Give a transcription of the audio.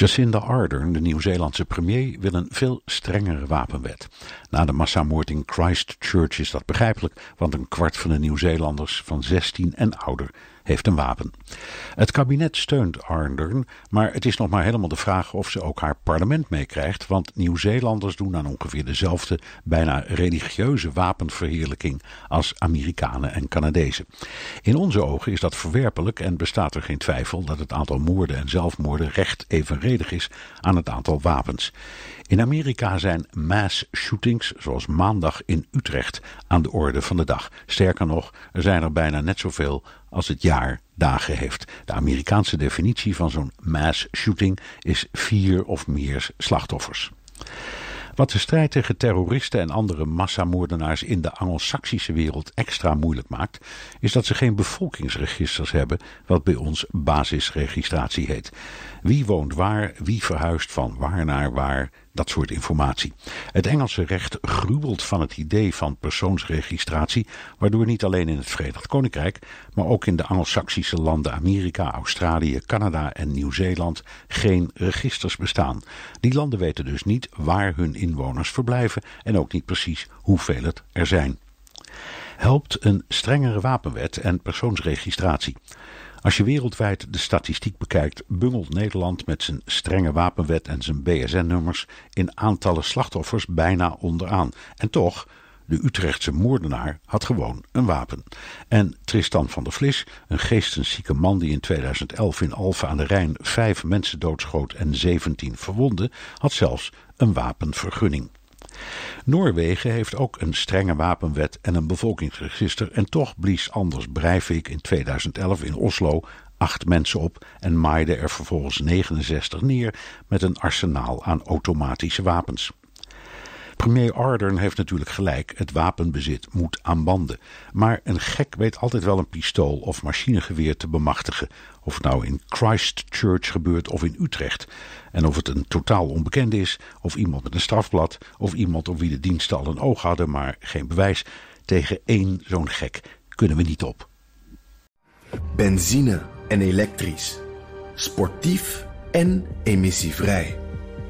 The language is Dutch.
Jacinda Ardern, de Nieuw-Zeelandse premier, wil een veel strengere wapenwet. Na de massamoord in Christchurch is dat begrijpelijk, want een kwart van de Nieuw-Zeelanders van 16 en ouder heeft een wapen. Het kabinet steunt Ardern, maar het is nog maar helemaal de vraag of ze ook haar parlement meekrijgt, want Nieuw-Zeelanders doen aan ongeveer dezelfde bijna religieuze wapenverheerlijking als Amerikanen en Canadezen. In onze ogen is dat verwerpelijk en bestaat er geen twijfel dat het aantal moorden en zelfmoorden recht evenredig is aan het aantal wapens. In Amerika zijn mass shootings, zoals maandag in Utrecht, aan de orde van de dag. Sterker nog, er zijn er bijna net zoveel als het jaar dagen heeft. De Amerikaanse definitie van zo'n mass shooting is vier of meer slachtoffers. Wat de strijd tegen terroristen en andere massamoordenaars in de Anglo-Saxische wereld extra moeilijk maakt, is dat ze geen bevolkingsregisters hebben, wat bij ons basisregistratie heet. Wie woont waar, wie verhuist van waar naar waar, dat soort informatie. Het Engelse recht gruwelt van het idee van persoonsregistratie, waardoor niet alleen in het Verenigd Koninkrijk, maar ook in de Anglo-Saxische landen Amerika, Australië, Canada en Nieuw-Zeeland geen registers bestaan. Die landen weten dus niet waar hun inwoners verblijven en ook niet precies hoeveel het er zijn. Helpt een strengere wapenwet en persoonsregistratie? Als je wereldwijd de statistiek bekijkt, bungelt Nederland met zijn strenge wapenwet en zijn BSN-nummers in aantallen slachtoffers bijna onderaan. En toch, de Utrechtse moordenaar had gewoon een wapen. En Tristan van der Vlis, een geesteszieke man die in 2011 in Alphen aan de Rijn vijf mensen doodschoot en 17 verwonde, had zelfs een wapenvergunning. Noorwegen heeft ook een strenge wapenwet en een bevolkingsregister en toch blies Anders Breivik in 2011 in Oslo acht mensen op en maaide er vervolgens 69 neer met een arsenaal aan automatische wapens. Premier Ardern heeft natuurlijk gelijk, het wapenbezit moet aan banden. Maar een gek weet altijd wel een pistool of machinegeweer te bemachtigen. Of het nou in Christchurch gebeurt of in Utrecht. En of het een totaal onbekende is, of iemand met een strafblad, of iemand op wie de diensten al een oog hadden, maar geen bewijs. Tegen één zo'n gek kunnen we niet op. Benzine en elektrisch. Sportief en emissievrij.